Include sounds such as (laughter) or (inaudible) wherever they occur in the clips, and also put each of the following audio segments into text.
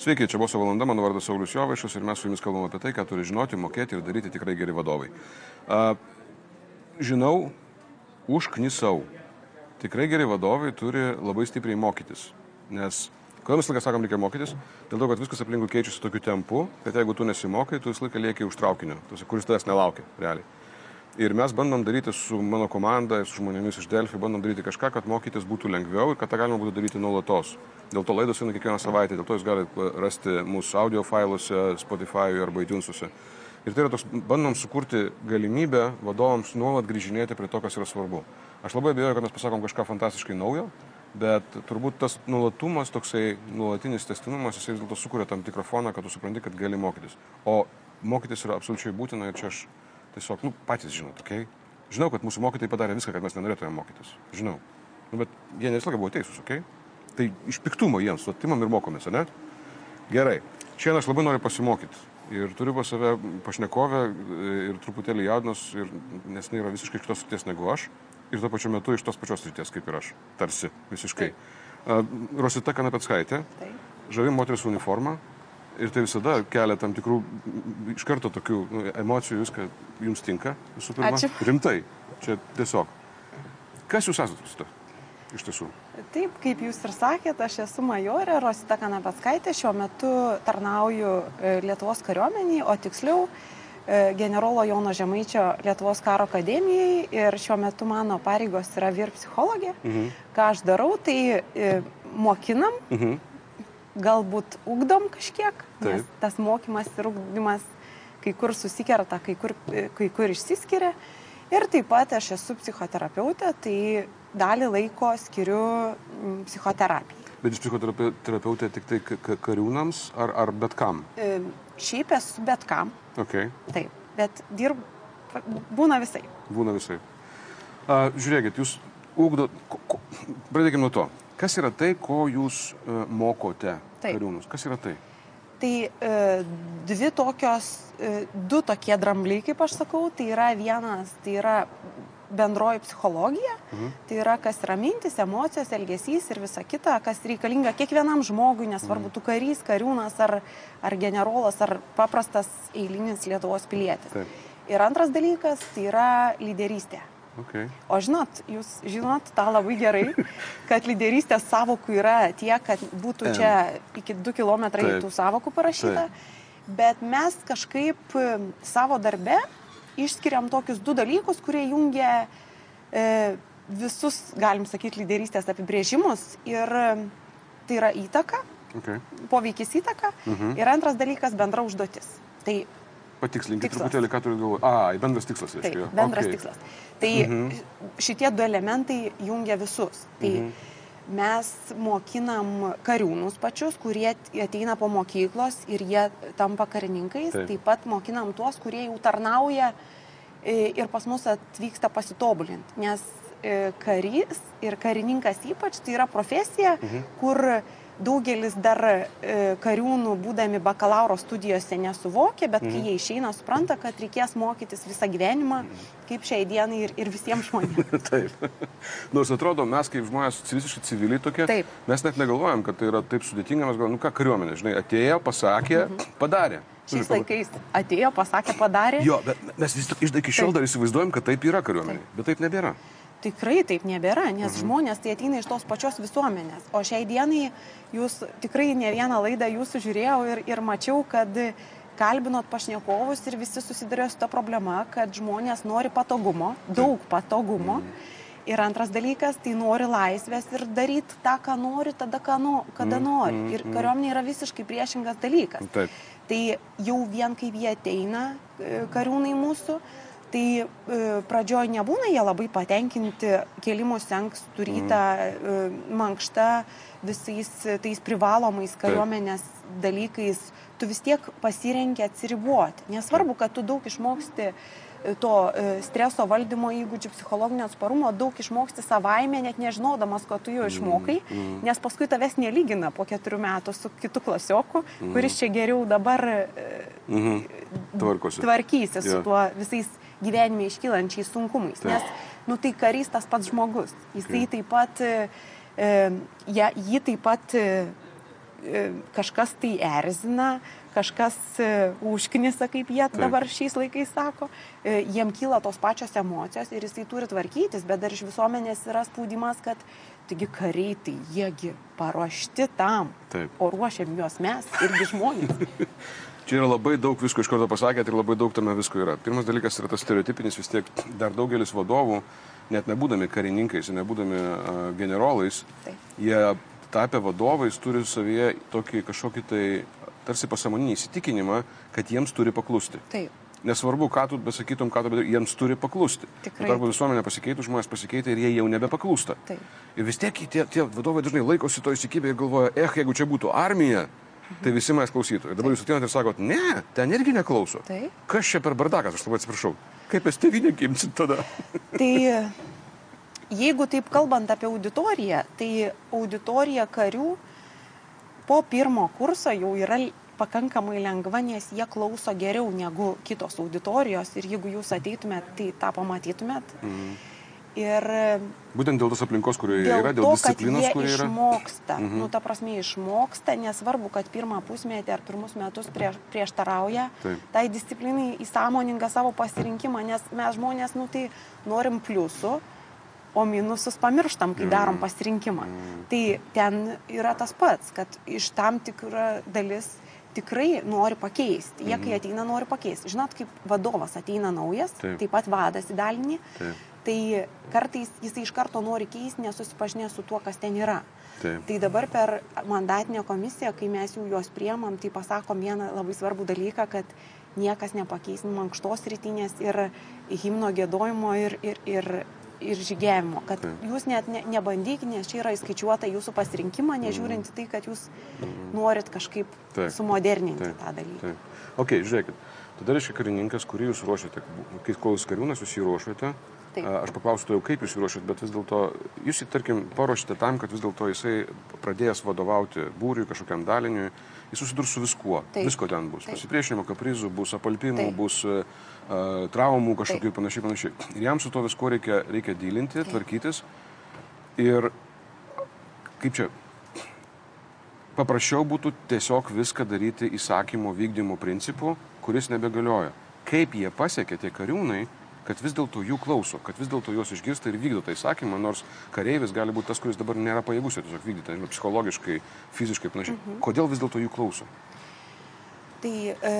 Sveiki, čia buvo valanda, mano vardas Saulis Jovaišas ir mes su jumis kalbame apie tai, ką turi žinoti, mokėti ir daryti tikrai geri vadovai. A, žinau, užknisau. Tikrai geri vadovai turi labai stipriai mokytis. Nes Kodėl mes laiką sakom, reikia mokytis? Dėl to, kad viskas aplinkui keičiasi tokiu tempu, kad jeigu tu nesimokai, tu visą laiką lieki už traukinio, tuose, kuris tavęs nelaukia, realiai. Ir mes bandom daryti su mano komanda, su žmonėmis iš Delfi, bandom daryti kažką, kad mokytis būtų lengviau ir kad tą galima būtų daryti nuolatos. Dėl to laidos eina kiekvieną savaitę, dėl to jūs galite rasti mūsų audio failuose, Spotify arba iTunesuose. Ir tai yra toks, bandom sukurti galimybę vadovams nuolat grįžinėti prie to, kas yra svarbu. Aš labai abejoju, kad mes pasakom kažką fantastiškai naujo, bet turbūt tas nuolatumas, toksai nuolatinis testinumas, jisai vis dėlto sukuria tam tikrą foną, kad tu supranti, kad gali mokytis. O mokytis yra absoliučiai būtina ir čia aš tiesiog, nu, patys žinot, okei. Okay? Žinau, kad mūsų mokytojai padarė viską, kad mes nenorėtume mokytis. Žinau. Nu, bet jie ne visą laiką buvo teisūs, okei? Okay? Tai iš piktumo jiems, atimam ir mokomės, ne? Gerai. Šiandien aš labai noriu pasimokyti. Ir turiu pas save pašnekovę ir truputėlį jaudinos, nes jinai yra visiškai kitos srities negu aš ir tuo pačiu metu iš tos pačios ryties kaip ir aš, tarsi visiškai. Taip. Rosita Kanapetskaitė, žavi moteris uniforma ir tai visada kelia tam tikrų iš karto tokių nu, emocijų, viską jums tinka, visų pirma. Ačiū. Rimtai, čia tiesiog. Kas jūs esate, Rosita? Iš tiesų. Taip, kaip jūs ir sakėte, aš esu majorė Rosita Kanapetskaitė, šiuo metu tarnauju e, Lietuvos kariuomeniai, o tiksliau E, generolo Jono Žemaičio Lietuvos karo akademijai ir šiuo metu mano pareigos yra vyr psichologė. Mhm. Ką aš darau, tai e, mokinam, mhm. Galbūt ugdom kažkiek, nes Taip. tas mokymas ir ugdymas kai kur susikerta, kai kur, e, kai kur išsiskiria. Ir taip pat aš esu psichoterapeutė, tai dalį laiko skiriu psichoterapijai. Bet iš psichoterapeutė tik tai kariūnams ar, ar bet kam? E, šiaip esu bet kam. Okay. Taip, bet dirb, būna visai. Būna visai. A, žiūrėkit, jūs ugdot, pradėkime nuo to. Kas yra tai, ko jūs uh, mokote Taip. kariūnus? Kas yra tai? Tai e, dvi tokios, e, du tokie drambliai, kaip aš sakau, tai yra vienas, tai yra bendroji psichologija, mhm. tai yra kas yra mintis, emocijos, elgesys ir visa kita, kas reikalinga kiekvienam žmogui, nesvarbu, mhm. tu karys, kariūnas ar, ar generolas ar paprastas eilinis Lietuvos pilietis. Taip. Ir antras dalykas tai yra lyderystė. Okay. O žinot, jūs žinot tą labai gerai, kad lyderystės savokų yra tiek, kad būtų čia iki 2 km tų savokų parašyta, Taip. bet mes kažkaip savo darbe išskiriam tokius du dalykus, kurie jungia e, visus, galim sakyti, lyderystės apibrėžimus. Ir tai yra įtaka, okay. poveikis įtaka. Mhm. Ir antras dalykas - bendra užduotis. Tai Patikslinkit truputėlį, ką turiu galvoje. A, bendras tikslas, reiškia. Taip, bendras okay. tikslas. Tai mhm. šitie du elementai jungia visus. Tai mhm. mes mokinam kariūnus pačius, kurie ateina po mokyklos ir jie tampa karininkais. Taip, Taip pat mokinam tuos, kurie jau tarnauja e, ir pas mus atvyksta pasitobulinti. Nes e, karys ir karininkas ypač tai yra profesija, mhm. kur daugelis dar e, kariūnų, būdami bakalauro studijose, nesuvokia, bet mhm. kai jie išeina, supranta, kad reikės mokytis visą gyvenimą, kaip šiai dienai ir, ir visiems žmonėms. (laughs) taip. Nors atrodo, mes kaip žmonės visiškai civiliai tokie, taip. mes net negalvojam, kad tai yra taip sudėtinga, mes galvojam, nu ką kariuomenė, žinai, atėjo, pasakė, mhm. padarė. Šiais laikais atėjo, pasakė, padarė. Jo, bet mes vis iki šiol taip. dar įsivaizduojam, kad taip yra kariuomenė, bet taip nebėra. Tikrai taip nebėra, nes mhm. žmonės tai ateina iš tos pačios visuomenės. O šiai dienai jūs tikrai ne vieną laidą jūsų žiūrėjau ir, ir mačiau, kad kalbinot pašnekovus ir visi susidarė su ta problema, kad žmonės nori patogumo, daug patogumo. Mhm. Ir antras dalykas, tai nori laisvės ir daryti tą, ką nori, tada, ką nu, kada mm, nori. Mm, ir kariuomenė yra visiškai priešingas dalykas. Taip. Tai jau vien kaip jie ateina, e, kariūnai mūsų, Tai e, pradžioj nebūna jie labai patenkinti kėlimus ankstų rytą, e, mankšta, visais tais privalomais kariuomenės dalykais. Tu vis tiek pasirenki atsiriboti. Nesvarbu, kad tu daug išmoksti to e, streso valdymo įgūdžių, psichologinio atsparumo daug išmoksti savaime, net nežinodamas, ko tu jau išmokai, mm, mm. nes paskui tavęs nelygina po keturių metų su kitu klasioku, kuris čia geriau dabar. Tvarkosi. tvarkysi su tuo visais gyvenime iškylančiais sunkumais. Taip. Nes, nu, tai karys tas pats žmogus. Jisai taip pat, e, e, ja, jį taip pat e, e, kažkas tai erzina, kažkas e, užknisa, kaip jie dabar šiais laikais sako, jiem kyla tos pačios emocijos ir jisai turi tvarkytis, bet dar iš visuomenės yra spaudimas, kad taigi kariai, tai jiegi paruošti tam, Taip. o ruošiam juos mes irgi žmonės. (laughs) Čia yra labai daug visko iš karto pasakėt ir labai daug tame visko yra. Pirmas dalykas yra tas stereotipinis, vis tiek dar daugelis vadovų, net nebūdami karininkais, nebūdami uh, generolais, Taip. jie tapę vadovais turi savyje tokį kažkokį tai tarsi pasamoninį įsitikinimą, kad jiems turi paklusti. Taip. Nesvarbu, ką tu besakytum, ką tu bedarytum, jiems turi paklusti. Arba visuomenė pasikeitų, žmonės pasikeitė ir jie jau nebepaklūsta. Taip. Ir vis tiek tie, tie vadovai dažnai laikosi to įsikibę ir galvoja, eh, jeigu čia būtų armija. Tai visi mes klausytų. Ir dabar jūs ateinate ir sakot, ne, ten irgi neklauso. Taip. Kas čia per bardakas, aš labai atsiprašau. Kaip jūs tevinė gimsit tada? Tai jeigu taip kalbant apie auditoriją, tai auditorija karių po pirmo kurso jau yra pakankamai lengva, nes jie klauso geriau negu kitos auditorijos ir jeigu jūs ateitumėt, tai tą pamatytumėt. Mhm. Ir Būtent dėl tos aplinkos, kurioje dėl yra, dėl to, disciplinos, kurioje yra. Išmoksta, mhm. nu, ta prasme, išmoksta, nesvarbu, kad pirmą pusmetį ar pirmus metus prieš, prieštarauja Taip. tai disciplinai įsąmoningą savo pasirinkimą, nes mes žmonės, nu, tai norim pliusų, o minusus pamirštam, kai darom mm. pasirinkimą. Mm. Tai ten yra tas pats, kad iš tam tikra dalis tikrai nori pakeisti. Jie, kai mm. ateina, nori pakeisti. Žinot, kaip vadovas ateina naujas, taip, taip pat vadas į dalinį, taip. Tai kartais jisai iš karto nori keisti, nesusipažinę su tuo, kas ten yra. Taip. Tai dabar per mandatinę komisiją, kai mes jau juos priemam, tai pasakom vieną labai svarbų dalyką, kad niekas nepakeis mankštos rytinės ir himno gėdojimo ir, ir, ir ir žygiavimo, kad Taip. jūs net ne, nebandykite, nes čia yra įskaičiuota jūsų pasirinkimą, nežiūrint į tai, kad jūs mhm. norit kažkaip Taip. sumoderninti Taip. tą dalyką. Taip. Ok, žiūrėkit, tada reiškia karininkas, kurį jūs ruošiate, kai kol jūs kariūnas, jūs jį ruošiate, Taip. Aš paklausiu jau, kaip jūs ruošiat, bet vis dėlto jūs jį, tarkim, paruošite tam, kad vis dėlto jisai pradėjęs vadovauti būriui, kažkokiam daliniui, jis susidurs su viskuo. Taip. Visko ten bus. Taip. Pasipriešinimo kaprizų, bus apalpimų, Taip. bus uh, traumų kažkokių panašiai, panašiai. Ir jam su to visko reikia, reikia dylinti, Taip. tvarkytis. Ir kaip čia, paprasčiau būtų tiesiog viską daryti įsakymo vykdymo principu, kuris nebegalioja. Kaip jie pasiekė tie kariūnai, kad vis dėlto jų klauso, kad vis dėlto juos išgirsta ir vykdo tą įsakymą, nors kareivis gali būti tas, kuris dabar nėra pajėgus jo tiesiog vykdyti, nežinau, psichologiškai, fiziškai panašiai. Mhm. Kodėl vis dėlto jų klauso? Tai e,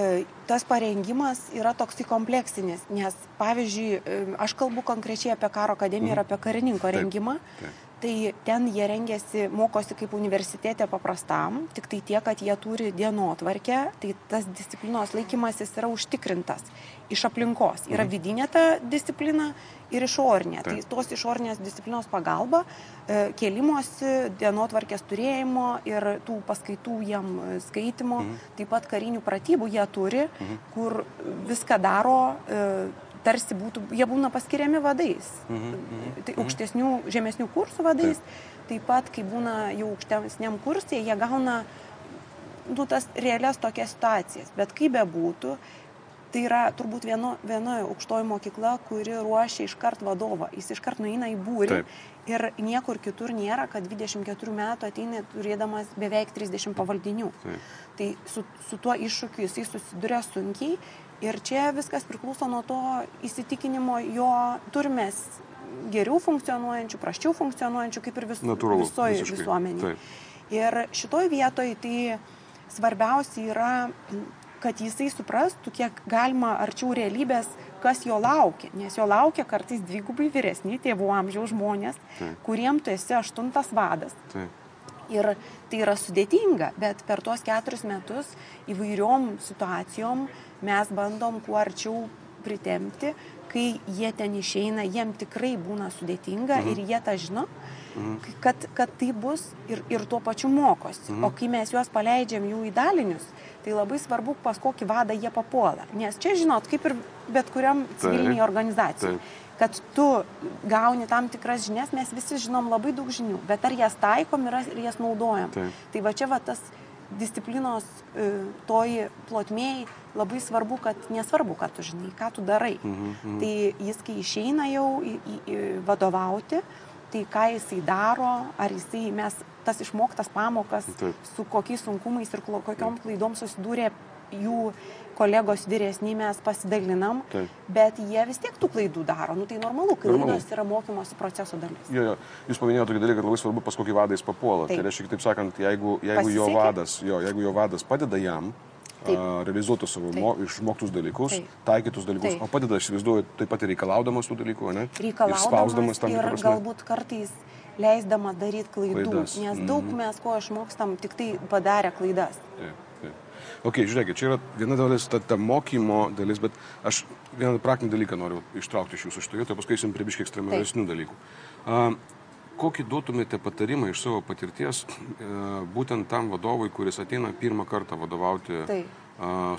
tas parengimas yra toksai kompleksinis, nes pavyzdžiui, e, aš kalbu konkrečiai apie karo akademiją mhm. ir apie karininko rengimą. Taip, taip tai ten jie rengiasi mokosi kaip universitete paprastam tiktai tiek kad jie turi dienotvarkę tai tas disciplinos laikymasis yra užtikrintas iš aplinkos yra mhm. vidinė ta disciplina ir išorinė tai tos išorinės disciplinos pagalba e, kėlimosi dienotvarkės turėjimo ir tų paskaitų jiem skaitymo mhm. taip pat karinių pratybų jie turi mhm. kur viską daro e, tarsi būtų, jie būna paskiriami vadais, mhm, mhm, tai mhm. aukštesnių, žemesnių kursų vadais, taip, taip pat, kai būna jau aukštesniam kursė, jie gauna nu, tas realias tokias situacijas, bet kaip be būtų, tai yra turbūt vieno, viena aukštoji mokykla, kuri ruošia iškart vadovą, jis iškart nueina į būrį taip. Ir niekur kitur nėra, kad 24 metų ateina turėdamas beveik 30 pavaldinių. Taip. Tai su, su tuo iššūkiu jisai susiduria sunkiai Ir čia viskas priklauso nuo to įsitikinimo, jo turime geriau funkcionuojančių, praščiau funkcionuojančių, kaip ir vis, Natūralu, visoje visuomenėje. Ir šitoj vietoj tai svarbiausia yra, kad jisai suprastų, kiek galima arčiau realybės, kas jo laukia. Nes jo laukia kartais dvigubai vyresni tėvų amžiaus žmonės, Taip. kuriem tu esi aštuntas vadas. Taip. Ir tai yra sudėtinga, bet per tuos keturis metus įvairiom situacijom mes bandom kuo arčiau pritempti, kai jie ten išeina, jiem tikrai būna sudėtinga mhm. ir jie tą žino, mhm. kad, kad tai bus ir, ir tuo pačiu mokosi. Mhm. O kai mes juos paleidžiam jų į dalinius, tai labai svarbu, pas kokį vadą jie papuola. Nes čia, žinot, kaip ir bet kuriam civiliniai organizacijai. Kad tu gauni tam tikras žinias, mes visi žinom labai daug žinių, bet ar jas taikom ir, ir jas naudojam. Taip. Tai va čia va tas disciplinos e, toji plotmėjai labai svarbu, kad nesvarbu, ką tu žinai, ką tu darai. Mhm, mhm. Tai jis, kai išeina jau į, į, į vadovauti, tai ką jisai daro, ar jisai mes tas išmoktas pamokas, Taip. su kokiais sunkumais ir kokiom klaidom susidūrė jų kolegos vyresni, mes pasidalinam, Taip. bet jie vis tiek tų klaidų daro. Nu, tai normalu, klaidos yra mokymosi proceso dalis. Jo, jo. Jūs paminėjote tokį dalyką, kad labai svarbu, pas kokį vadą jis papuola. Tai Taip. reiškia, kitaip sakant, jeigu, jeigu, jo vadas, jo, jeigu jo vadas padeda jam Taip. a, realizuoti savo Taip. mo, išmoktus dalykus, Taip. taikytus dalykus, Taip. o padeda, aš įsivaizduoju, taip pat ir reikalaudamas tų dalykų, ne? Ir reikalaudamas spausdamas tam ir tikrą prasme. galbūt kartais leisdama daryti klaidų, Klaidas. nes daug Mhm. mes ko išmokstam tik tai padarę klaidas. Taip, taip. Ok, žiūrėkit, čia yra viena dalis, ta, ta mokymo dalis, bet aš vieną praktinį dalyką noriu ištraukti iš jūsų šitoje vietoje, paskui eisim prie biškiai ekstremalesnių dalykų. A, kokį duotumėte patarimą iš savo patirties e, būtent tam vadovui, kuris ateina pirmą kartą vadovauti Taip.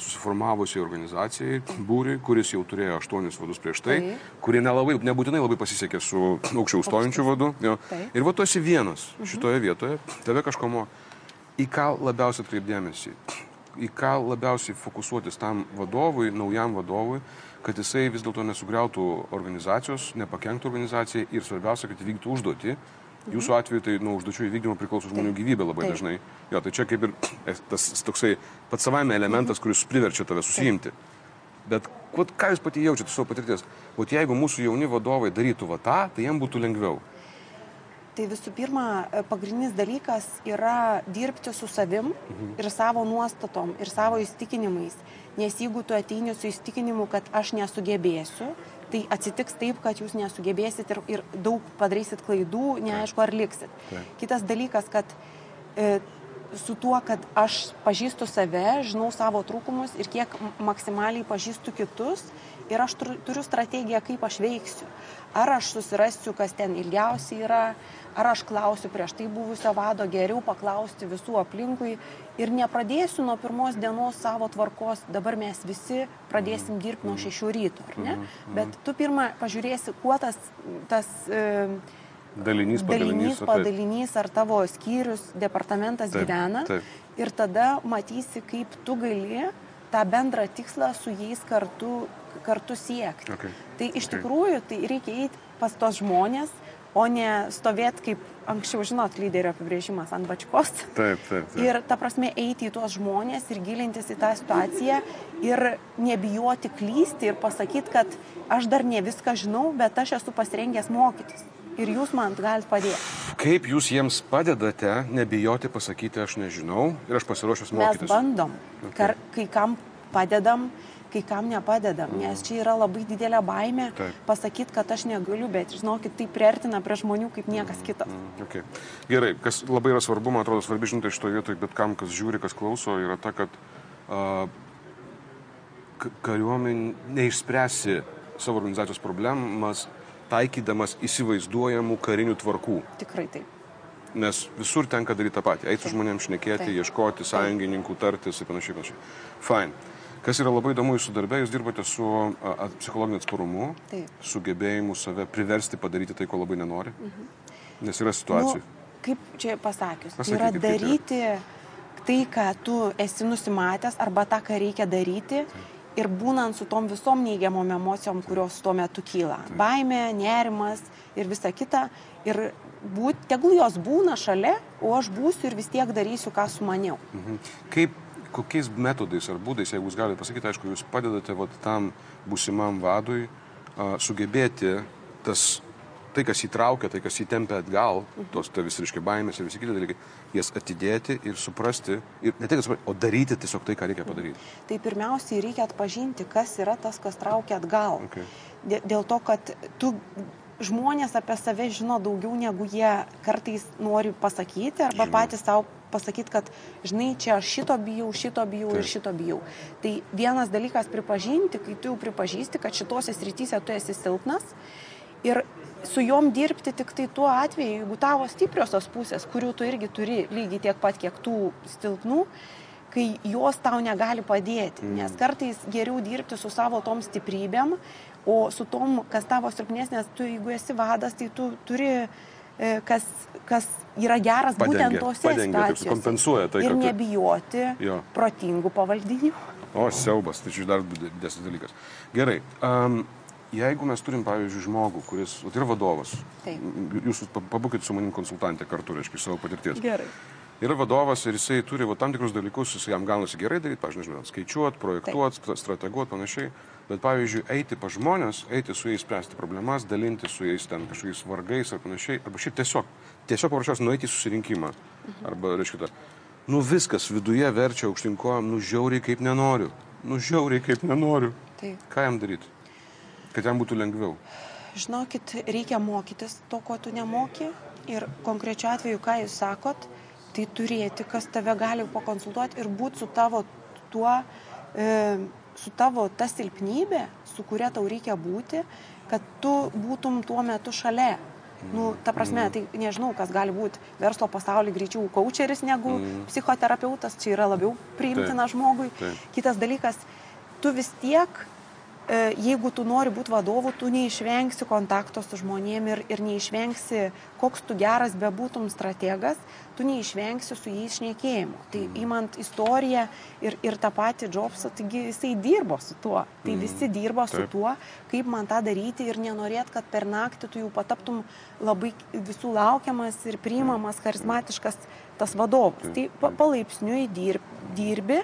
Susiformavusiai organizacijai, būriui, kuris jau turėjo aštuonis vadus prieš tai, Taip. kurie nelabai, nebūtinai labai pasisekė su aukščiau stojančiu vadu. Jo. Taip. Ir va tu esi vienas šitoje vietoje, tave kažko moko. Į ką labiausiai atkreipdėmėsi? Į ką labiausiai fokusuotis tam vadovui, naujam vadovui, kad jisai vis dėlto nesugriautų organizacijos, nepakenktų organizacijai ir svarbiausia, kad įvyktų užduotį. Jūsų atveju tai nuo užduočių įvykdymo priklauso žmonių gyvybė labai Taip. dažnai. Jo, tai čia kaip ir (clears throat) tas toksai pats savaime elementas, kuris priverčia tave susijimti. Bet kuo, ką jūs pati jaučiate savo patirties? O jeigu mūsų jauni vadovai darytų va tą, tai jiems būtų lengviau. Tai visų pirma, e, pagrindinis dalykas yra dirbti su savim ir savo nuostatom ir savo įstikinimais. Nes jeigu tu ateini su įstikinimu, kad aš nesugebėsiu, tai atsitiks taip, kad jūs nesugebėsit ir, ir daug padarysit klaidų, neaišku, ar liksit. Taip. Kitas dalykas, kad e, su tuo, kad aš pažįstu save, žinau savo trūkumus ir kiek maksimaliai pažįstu kitus ir aš turiu, turiu strategiją, kaip aš veiksiu. Ar aš susirasiu, kas ten ilgiausiai yra, ar aš klausiu prieš tai buvusio vado, geriau paklausti visų aplinkui ir nepradėsiu nuo pirmos dienos savo tvarkos, dabar mes visi pradėsim dirbti nuo šešių ryto, ar ne? Bet tu pirmą pažiūrėsi, kuo tas, tas e, Dalinys, padalinys. dalinys, o taip. padalinys ar tavo skyrius, departamentas Taip, gyvena. taip. Ir tada matysi, kaip tu gali tą bendrą tikslą su jais kartu, kartu siekti. Okay. Tai iš Okay. tikrųjų tai reikia eiti pas tos žmonės, o ne stovėti kaip anksčiau, žinot, lyderio apibrėžimas ant bačkos. Taip, taip. taip. Ir ta prasme eiti į tuos žmonės ir gilintis į tą situaciją ir nebijoti klysti ir pasakyti, kad aš dar ne viską žinau, bet aš esu pasirengęs mokytis. Ir jūs man galite padėti. Kaip jūs jiems padedate nebijoti pasakyti, aš nežinau ir aš pasiruošęs Mes mokytis? bandom, Okay. Kar, kai kam padedam, kai kam nepadedam, nes čia yra labai didelė baimė Taip. pasakyti, kad aš negaliu, bet žinokit, tai priartina prie žmonių kaip niekas kitas. Mm, Okay. Gerai, kas labai yra svarbu, man atrodo, svarbi žinutė šitoje vietoje, bet kam, kas žiūri, kas klauso, yra ta, kad uh, kariuomenė neišspręsi savo organizacijos problemas, taikydamas įsivaizduojamų karinių tvarkų. Tikrai taip. Nes visur tenka daryti tą patį. Eiti su žmonėms šnekėti, Taip. ieškoti sąjungininkų, tartis ir panašiai. panašiai. Fine. Kas yra labai įdomu jūsų darbė, jūs dirbate su a, psichologiniu atsparumu, Taip. sugebėjimu save priversti padaryti tai, ko labai nenori. Nes yra situacijų. Nu, kaip čia pasakius, Pasakykit, yra kaip yra. daryti tai, ką tu esi nusimatęs, arba tą, ką reikia daryti. Ir būnant su tom visom neigiamom emocijom, kurios tuo metu kyla. Baimė, nerimas ir visa kita. Ir būt, tegul jos būna šalia, o aš būsiu ir vis tiek darysiu, ką sumaniau. Mhm. Kaip, kokiais metodais ar būdais, jeigu jūs galite pasakyti, aišku, jūs padedate vat, tam būsimam vadui a, sugebėti tas, tai, kas įtraukia, tai, kas įtempia atgal, tos ta visi, reiškia, baimės ir visi kiti dalykai, jas atidėti ir suprasti, ir ne tik suprasti, o daryti tiesiog tai, ką reikia padaryti. Tai pirmiausiai reikia atpažinti, kas yra tas, kas traukia atgal. Okay. Dė- Dėl to, kad tu žmonės apie save žino daugiau, negu jie kartais nori pasakyti, arba Žinoma. patys savo pasakyti, kad, žinai, čia aš šito bijau, šito bijau ir Taip. šito bijau. Tai vienas dalykas pripažinti, kai tu jau pripažįsti, kad šitose srityse tu esi silpnas ir su juom dirbti tik tai tuo atveju, jeigu tavo stipriosios pusės, kurių tu irgi turi lygiai tiek pat, kiek tų silpnų, kai jos tau negali padėti. Mm. Nes kartais geriau dirbti su savo tom stiprybėm, o su tom, kas tavo silpnesnės, tu jeigu esi vadas, tai tu turi, kas, kas yra geras Padengia, būtent tose padengia, situacijose. kompensuoja tai, Ir kad nebijoti Jo. protingų pavaldinių. O, siaubas, tai čia dar didesnis dalykas. Gerai. Um, jeigu mes turim, pavyzdžiui, žmogų, kuris vat, yra vadovas, Taip. jūs pa- pabūkit su manim konsultantė kartu, reiškia, iš savo patirties. Gerai. Yra vadovas ir jisai turi va, tam tikrus dalykus, jis jam gaunasi gerai daryti, pavyzdžiui, nežinau, skaičiuoti, projektuoti, strateguoti, panašiai. Bet, pavyzdžiui, eiti pa žmonės, eiti su jais spręsti problemas, dalinti su jais ten kažkokiais vargais ar panašiai, arba šiaip tiesiog, tiesiog paprasčiausiai nueiti į susirinkimą. Arba, reiškia, ta, nu viskas viduje verčia aukštinkojam, nu žiauriai kaip nenoriu. Nu žiauriai kaip nenoriu. Taip. Ką jam daryti? Kad jam būtų lengviau. Žinokit, reikia mokytis to, ko tu nemoki. Ir konkrečiu atveju, ką jūs sakot, tai turėti, kas tave gali pakonsultuoti ir būti su tavo tuo, e, su tavo ta silpnybė, su kuria tau reikia būti, kad tu būtum tuo metu šalia. Nu, ta prasme, tai nežinau, kas gali būti verslo pasaulyje greičiau coacheris negu mm. psichoterapeutas, čia yra labiau priimtina Taip. žmogui. Taip. Kitas dalykas, tu vis tiek e, jeigu tu nori būti vadovu, tu neišvengsi kontakto su žmonėm ir, ir neišvengsi, koks tu geras bebūtum strategas, tu neišvengsi su jais šnekėjimo. Tai įmant istoriją ir, ir tą patį Jobsą, taigi jisai dirbo su tuo. Tai visi dirbo su Taip. tuo, kaip man tą daryti ir nenorėt, kad per naktį tu jau pataptum labai visų laukiamas ir priimamas, charizmatiškas tas vadovas. Tai pa, palaipsniui dirb, dirbi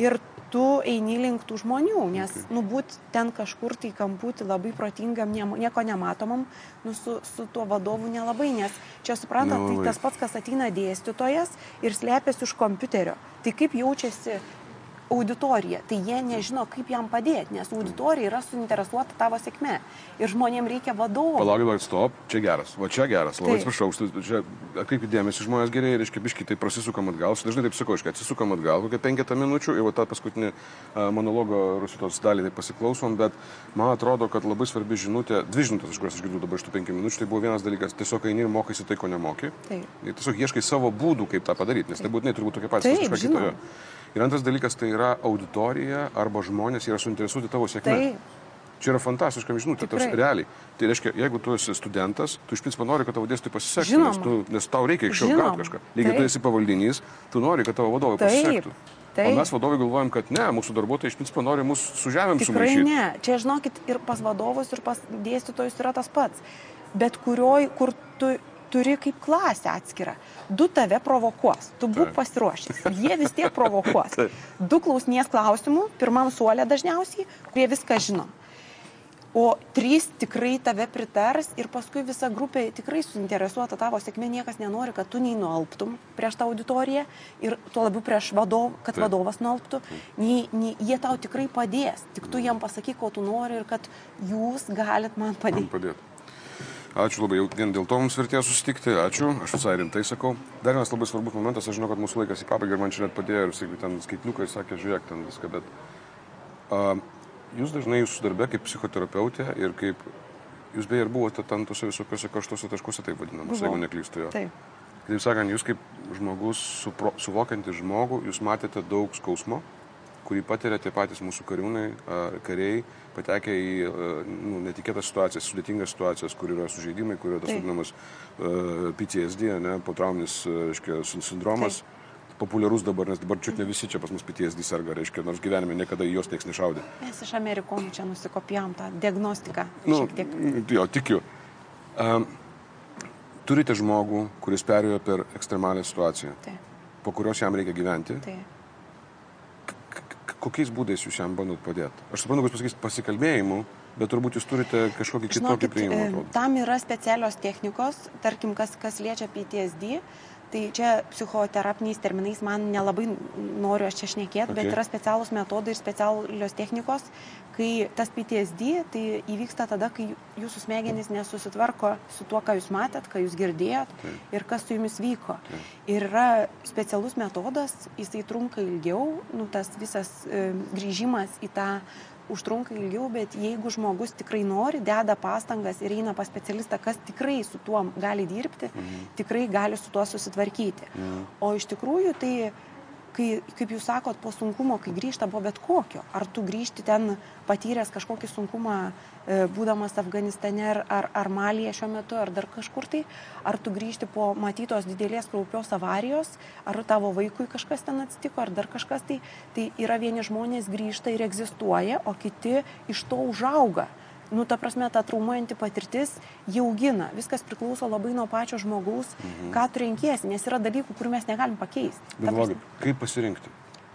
ir tu eini link tų žmonių, nes, nu, būt ten kažkur tai kampūti labai protingam, nieko nematomam, nu, su, su tuo vadovu nelabai, nes čia suprantat, tai tas pats, kas ateina dėstytojas ir slėpėsi už kompiuterio. Tai kaip jaučiasi auditorija, tai jie nežino, kaip jam padėti, nes auditorija yra suinteresuota tavo sėkme ir žmonėm reikia vadovo. Palaukit, palaukit, stop, čia geras, va čia geras, labai Taip. atsiprašau, čia atkreipkite dėmesį, žmonės gerai, reiškia, biškai tai prasisukam atgal, dažnai taip sakau, iškai atsisukam atgal, kokią penketą minučių ir va tą paskutinį a, monologo rusitos dalį tai pasiklausom, bet man atrodo, kad labai svarbi žinutė, dvi žinutės, iš kurios aš girdžiu dabar iš tų penkių minučių, tai buvo vienas dalykas, tiesiog eini ir mokaisi tai, ko nemoki. Taip. Ir tiesiog ieškai savo būdų, kaip tą padaryti, nes tai būtinai turi būti tokie patys, žinoma. kitoje. Ir antras dalykas tai yra auditorija arba žmonės yra suinteresuoti tavo sėkme. Taip. Čia yra fantastiška žinutė, tas Tikrai. realiai. Tai reiškia, jeigu tu esi studentas, tu iš principo nori, kad tavo dėstytojai pasisektų, nes, tu, nes tau reikia iš jo gauti kažką. Lygiai tu Taip. esi pavaldinys, tu nori, kad tavo vadovai Taip. pasisektų. O Taip. mes vadovai galvojam, kad ne, mūsų darbuotojai iš principo nori mūsų su žemėm Tikrai sumaišyti. ne. Čia, žinokit, ir pas vadovus, ir pas dėstytojus yra tas pats. Bet kurioj, kur tu turi kaip klasę atskirą. Du tave provokuos, tu būk pasiruošęs. Jie vis tiek provokuos. (laughs) Du klausnės klausimų, pirmam suolė dažniausiai, kurie viską žino. O trys tikrai tave pritars ir paskui visa grupė tikrai suinteresuota tavo sėkmė, niekas nenori, kad tu nei nualptum prieš tą auditoriją ir tuo labiau prieš vadovą, kad Taip. vadovas nualptų, nei, nei jie tau tikrai padės. Tik tu jiem pasakyk, ko tu nori ir kad jūs galit man Man padėti. Ačiū labai, jau vien dėl to mums vertėjo susitikti, ačiū, aš visai rimtai sakau. Dar vienas labai svarbus momentas, aš žinau, kad mūsų laikas į pabaigą ir man čia net padėjo ir sakai, ten skaitliukai sakė, žiūrėk ten viską, bet a, jūs dažnai jūsų darbė kaip psichoterapeutė ir kaip, jūs beje ir buvote ten tuose visokiuose karštuose taškuose, taip vadinamus, Buvau. jeigu neklystu jo. Taip. Kitaip sakant, jūs kaip žmogus, supro, suvokiantis žmogų, jūs matėte daug skausmo, kurį patiria tie patys mūsų kariūnai, kariai, patekę į a, nu, netikėtas situacijas, sudėtingas situacijas, kur yra sužeidimai, kur yra tas Taip. vadinamas a, PTSD, ne, potrauminis a, reiškia, sin- sindromas. Populiarus dabar, nes dabar čiut ne visi čia pas mus PTSD serga, reiškia, nors gyvenime niekada į juos nieks nešaudė. Mes iš amerikonų čia nusikopijom tą diagnostiką. Nu, jo, tikiu. Um, turite žmogų, kuris perėjo per ekstremalią situaciją, Taip, po kurios jam reikia gyventi. taip. Kokiais būdais jūs jam bandot padėti? Aš suprantu, kad jūs pasakysite pasikalbėjimu, bet turbūt jūs turite kažkokį kitokį priėjimą. e, tam yra specialios technikos, tarkim, kas, kas liečia PTSD. Tai čia psichoterapiniais terminais man nelabai noriu aš čia šnekėti, okay. bet yra specialūs metodai ir specialios technikos, kai tas PTSD tai įvyksta tada, kai jūsų smegenys nesusitvarko su tuo, ką jūs matėt, ką jūs girdėjot Taip. ir kas su jumis vyko. Taip. Ir yra specialus metodas, jisai trunka ilgiau, nu, tas visas e, grįžimas į tą užtrunka ilgiau, bet jeigu žmogus tikrai nori, deda pastangas ir eina pas specialistą, kas tikrai su tuo gali dirbti, Mhm. tikrai gali su tuo susitvarkyti. Mhm. O iš tikrųjų tai, kai, kaip jūs sakot, po sunkumo, kai grįžta po bet kokio, ar tu grįžti ten patyręs kažkokį sunkumą, e, būdamas Afganistane ar, ar, ar Malyje šiuo metu, ar dar kažkur tai, ar tu grįžti po matytos didelės kraupios avarijos, ar tavo vaikui kažkas ten atsitiko, ar dar kažkas tai, tai yra vieni žmonės grįžta ir egzistuoja, o kiti iš to užauga. Nu, ta prasme, ta traumuojanti patirtis jį augina. Viskas priklauso labai nuo pačio žmogaus, mhm. ką tu renkiesi, nes yra dalykų, kurių mes negalim pakeisti. Bet vėlgi, kaip pasirinkti?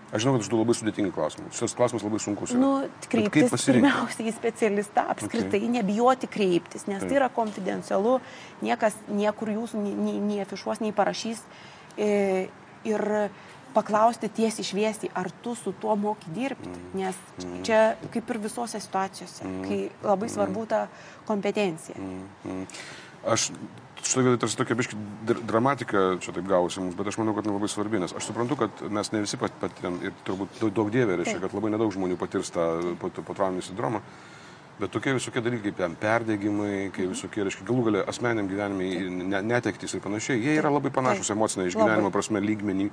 Aš žinau, kad aš du labai sudėtingi klausimai. Šis klausimas labai sunkus. Yra. Nu, kreiptis pirmiausia į specialistą, apskritai okay. nebijoti kreiptis, nes Taip. tai yra konfidencialu, niekas niekur jūsų nei, nei afišuos, nei parašys. E, ir paklausti tiesiai šviesiai, ar tu su tuo moki dirbti, mm. nes mm. čia kaip ir visose situacijose, mm. kai labai svarbu ta kompetencija. Aš šitą vietą tarsi tokia biški dramatika čia taip gausi mums, bet aš manau, kad labai svarbi, nes aš suprantu, kad mes ne visi patiriam ir turbūt daug, dievė reiškia, kad labai nedaug žmonių patirs tą potrauminį sindromą. Bet tokie visokie dalykai, kaip perdėgymai, kai visokie, reiškia, galų galę asmeniam gyvenimai, netektis ir panašiai, jie yra labai panašus emocinė išgyvenimo prasme lygmenį,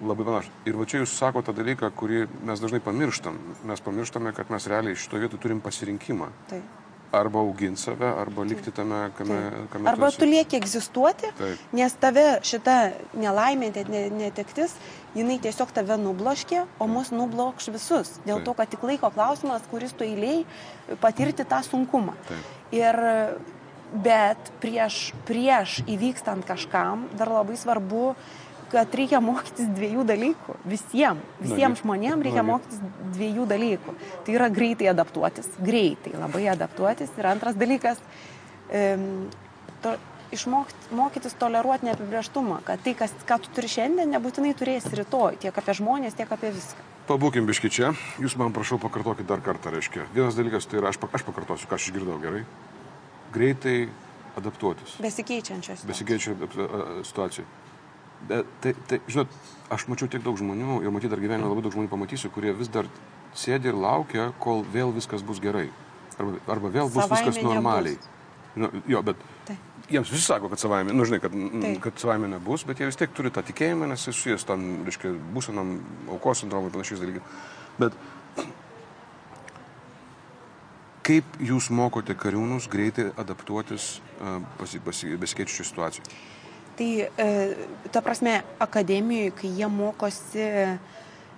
labai panašus. Ir va čia jūs sakote tą dalyką, kurį mes dažnai pamirštam. Mes pamirštame, kad mes realiai šitoje vietoje turim pasirinkimą. Taip arba auginti save, arba likti tame, kame, kame Arba tu lieki egzistuoti, Taip. nes tave šita nelaimė, netektis, jinai tiesiog tave nubloškė, o mus nublokš visus. Dėl Taip. to, kad tik laiko klausimas, kuris tu eiliai patirti tą sunkumą. Taip. Ir bet prieš, prieš įvykstant kažkam dar labai svarbu kad reikia mokytis dviejų dalykų. Visiems, visiems žmonėms reikia mokytis dviejų dalykų. Tai yra greitai adaptuotis, greitai labai adaptuotis. Ir antras dalykas, to, išmokti mokytis toleruoti neapibrieštumą, kad tai, kas, ką tu turi šiandien, nebūtinai turėsi rytoj, tiek apie žmonės, tiek apie viską. Pabūkim biški čia, jūs man prašau pakartokit dar kartą, reiškia. Vienas dalykas tai yra, aš, aš pakartosiu, ką aš išgirdau gerai. Greitai adaptuotis. Besikeičiančios. Besikeičiančios situacijai. Bet tai, tai, žinot, aš mačiau tiek daug žmonių ir matyt dar gyvenime labai daug žmonių pamatysiu, kurie vis dar sėdi ir laukia, kol vėl viskas bus gerai. Arba, arba vėl bus savaime viskas normaliai. Nu, jo, bet tai. Jiems visi sako, kad savaime, nu žinai, kad, tai. kad savaime nebus, bet jie vis tiek turi tą tikėjimą, nes jis susijęs tam, reiškia, būsenam aukos sindromui ir panašiais dalykais. Bet kaip jūs mokote kariūnus greitai adaptuotis uh, besikeičiančių situacijų? Tai, e, ta prasme, akademijoje, kai jie mokosi e,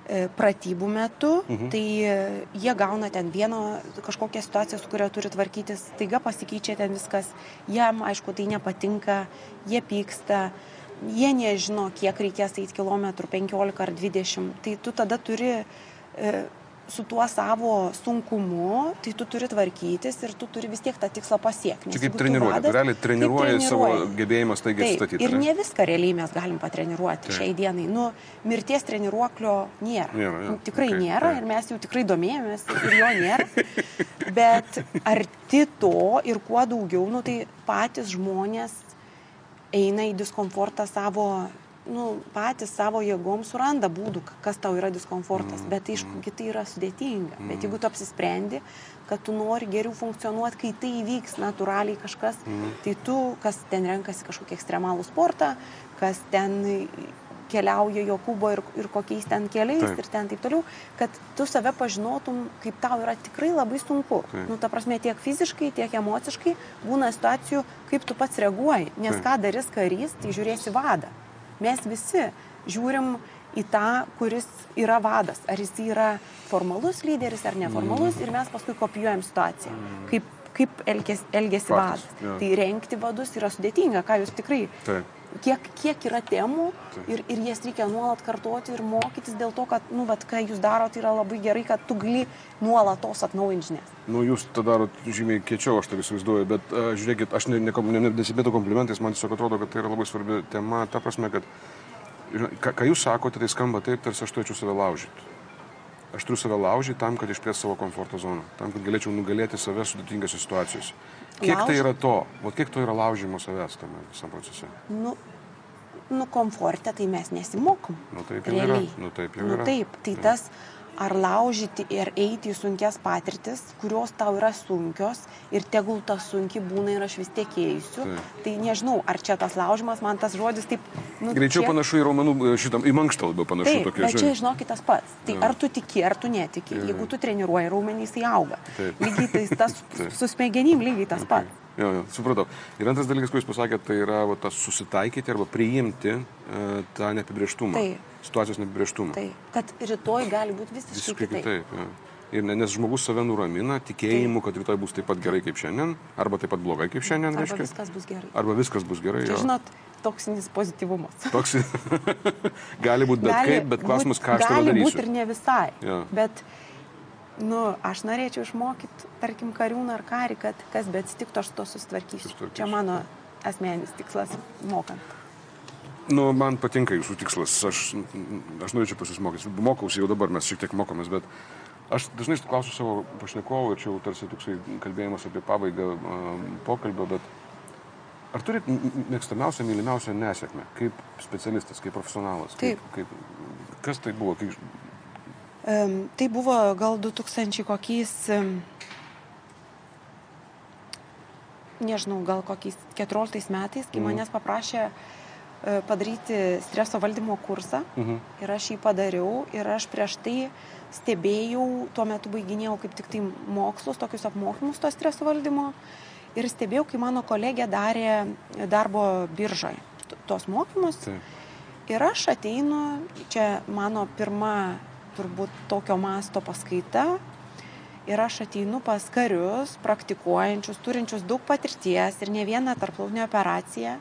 pratybų metu, mhm. tai e, jie gauna ten vieną kažkokią situaciją, su kuria turi tvarkytis, taiga pasikeičia ten viskas, jam, aišku, tai nepatinka, jie pyksta, jie nežino, kiek reikės eiti kilometrų, 15 ar 20, tai tu tada turi su tuo savo sunkumu, tai tu turi tvarkytis ir tu turi vis tiek tą tikslą pasiekti. Čia kaip treniruoti, tu realiai treniruoji savo gebėjimą staigiai statyti. Ir ne viską realiai mes galim patreniruoti Taip. šiai dienai. Nu, mirties treniruoklio nėra. nėra ja. Tikrai okay. nėra ir mes jau tikrai domėjomės ir jo nėra. (laughs) Bet arti to ir kuo daugiau, nu, tai patys žmonės eina į diskomfortą savo nu, patys savo jėgom suranda būdų, kas tau yra diskomfortas, mm. bet aišku, tai yra sudėtinga. Bet jeigu tu apsisprendi, kad tu nori geriau funkcionuoti, kai tai įvyks natūraliai kažkas, mm. tai tu, kas ten renkasi kažkokį ekstremalų sportą, kas ten keliauja Jokūbo ir, ir kokiais ten keliais taip. ir ten taip toliau, kad tu save pažinotum, kaip tau yra tikrai labai sunku. Taip. Nu, ta prasme, tiek fiziškai, tiek emociškai būna situacijų, kaip tu pats reaguoji. Nes taip. ką darys karys, tai žiūrėsi vadą mes visi žiūrim į tą, kuris yra vadas. Ar jis yra formalus lyderis ar neformalus mm. ir mes paskui kopijuojam situaciją. Mm. Kaip, kaip elgės, elgėsi vadas. Ja. Tai renkti vadus yra sudėtinga, ką jūs tikrai. Taip. Kiek, kiek yra temų ir, ir jas reikia nuolat kartoti ir mokytis dėl to, kad, nu, vat, ką jūs darote, yra labai gerai, kad tu gali nuolatos atnaujinti žinias. Nu, jūs tą darot žymiai kiečiau, aš tai įsivaizduoju, bet uh, žiūrėkit, aš nesimėtų komplimentais, man tiesiog atrodo, kad tai yra labai svarbi tema, ta prasme, kad ką jūs sakote, tai skamba taip, tarsi aš turėčiau save laužyti. Aš turiu save laužyti tam, kad išplės savo komforto zoną, tam, kad galėčiau nugalėti save sudėtingose situacijose. Kiek Lauž... tai yra to, o kiek to yra laužimo savęs tame visam procese? Nu, nu komforte tai mes nesimokom. Nu taip jau Realiai. yra. Nu taip jau nu, yra. Taip, tai taip. tas ar laužyti ir eiti į sunkias patirtis, kurios tau yra sunkios ir tegul ta sunki būna ir aš vis tiek eisiu. Tai. tai nežinau, ar čia tas laužimas, man tas žodis taip... Nu, Greičiau čia... panašu į raumenų e, šitam, į mankštą labiau panašu. Taip, tokia, bet čia žinokit tas pats. Tai ja. ar tu tiki, ar tu netiki. Ja. Jeigu tu treniruoji raumenys, jisai auga. Taip. Lygiai tai tas su smegenim lygiai tas okay. pats. Jo, jo, supratau. Ir antras dalykas, kurį jūs pasakėte, tai yra va, tas susitaikyti arba priimti uh, tą neapibrieštumą. Taip situacijos neapibrieštumą. Tai, kad rytoj gali būti visiškai, visiškai kitaip. kitaip ja. Ir ne, nes žmogus save nuramina tikėjimu, kad rytoj bus taip pat gerai kaip šiandien, arba taip pat blogai kaip šiandien, Arba reiškia. viskas bus gerai. Arba viskas bus gerai. Jo. žinot, toksinis pozityvumas. (laughs) Toks (laughs) gali būti bet kaip, bet klausimas, ką aš Gali būti darysiu. ir ne visai. Jo. Bet, nu, aš norėčiau išmokyti, tarkim, kariūną ar karį, kad kas bet atsitiktų, aš to susitvarkysiu. Susitvarkysiu. Čia mano asmeninis tikslas mokant. Nu, man patinka jūsų tikslas, aš, aš norėčiau pasismokyti. Mokausi jau dabar, mes šiek tiek mokomės, bet aš dažnai klausiu savo pašnekovų, ir čia jau tarsi toksai kalbėjimas apie pabaigą pokalbio, bet ar turit mėgstamiausią, mylimiausią nesėkmę, kaip specialistas, kaip profesionalas? Kaip, kaip, kas tai buvo? Kaip, tai buvo gal 2000 kokiais, nežinau, gal kokiais 14 metais, kai Mhm. manęs paprašė e, padaryti streso valdymo kursą. mhm. Ir aš jį padariau ir aš prieš tai stebėjau, tuo metu baiginėjau kaip tik tai mokslus, tokius apmokymus to streso valdymo. Ir stebėjau, kai mano kolegė darė darbo biržoje tuos mokymus. Taip. Ir aš ateinu, čia mano pirma turbūt tokio masto paskaita. Ir aš ateinu pas karius, praktikuojančius, turinčius daug patirties ir ne vieną tarptautinę operaciją.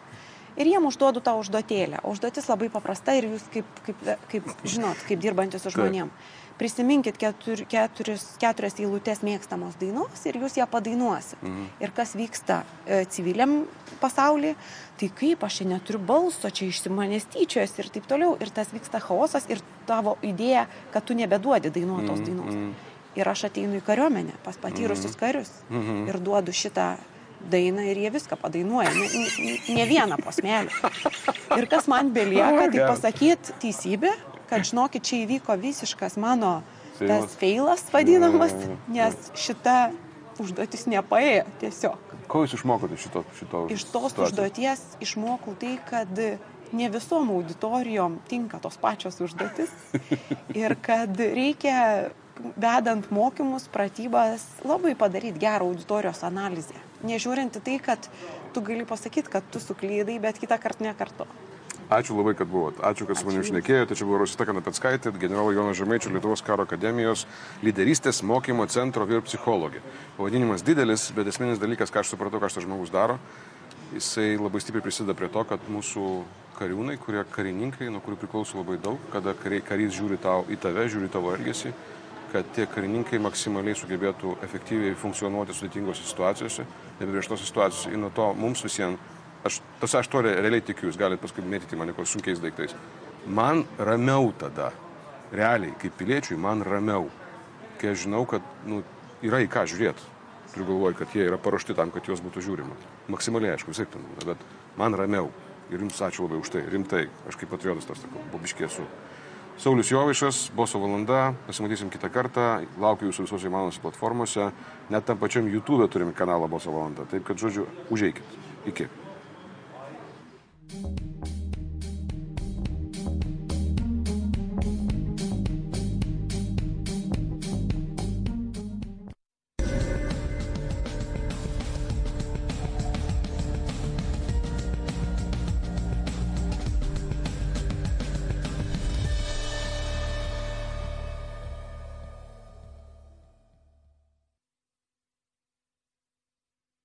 Ir jiem užduodu tą užduotėlę. O užduotis labai paprasta ir jūs kaip, kaip, kaip žinot, kaip dirbantis su Taip. Prisiminkit ketur, keturis, keturias eilutės mėgstamos dainos ir jūs ją padainuosit. Mhm. Ir kas vyksta e, civiliam pasaulyje, tai kaip aš čia neturiu balso, čia iš manęs tyčiojasi ir taip toliau. Ir tas vyksta chaosas ir tavo idėja, kad tu nebeduodi dainuotos Mhm, dainos. mhm. Ir aš ateinu į kariuomenę pas patyrusius karius Mhm. ir duodu šitą dainą ir jie viską padainuoja, ne, ne, ne vieną posmelį. Ir kas man belieka, tai pasakyti teisybę, kad žinokit, čia įvyko visiškas mano tas feilas vadinamas, nes šita užduotis nepaėjo tiesiog. Ko jūs išmokote šito? šito Iš tos situacijos? užduoties išmokau tai, kad ne visom auditorijom tinka tos pačios užduotis (laughs) ir kad reikia, vedant mokymus, pratybas, labai padaryti gerą auditorijos analizę. Nežiūrint į tai, kad tu gali pasakyti, kad tu suklydai, bet kitą kartą nekarto. Ačiū labai, kad buvot. Ačiū, kad su manimi šnekėjote. Čia buvo Rosita Kanapetskaitė, generolo Jono Žemaičio Lietuvos karo akademijos lyderystės mokymo centro vyr psichologė. Pavadinimas didelis, bet esminis dalykas, ką aš supratau, ką šitas žmogus daro, jisai labai stipriai prisideda prie to, kad mūsų kariūnai, kurie karininkai, nuo kurių priklauso labai daug, kada karys žiūri tau, į tave, žiūri tavo elgesį, kad tie karininkai maksimaliai sugebėtų efektyviai funkcionuoti sudėtingose situacijose, neapibrieštose situacijose. Ir nuo to mums visiems, aš, tas aš to re- realiai tikiu, jūs galite paskui mėtyti mane kur sunkiais daiktais. Man ramiau tada, realiai, kaip piliečiui, man ramiau, kai aš žinau, kad nu, yra į ką žiūrėti. Turiu galvoj, kad jie yra paruošti tam, kad juos būtų žiūrima. Maksimaliai, aišku, vis tiek ten, būna, bet man ramiau. Ir jums ačiū labai už tai, rimtai, aš kaip patriotas tas sakau, bobiškė esu. Saulis Jovaišas, Boso valanda, pasimatysim kitą kartą, laukiu jūsų visose įmanomose platformose, net tam pačiam YouTube turime kanalą Boso valanda, taip kad, žodžiu, užeikit. Iki.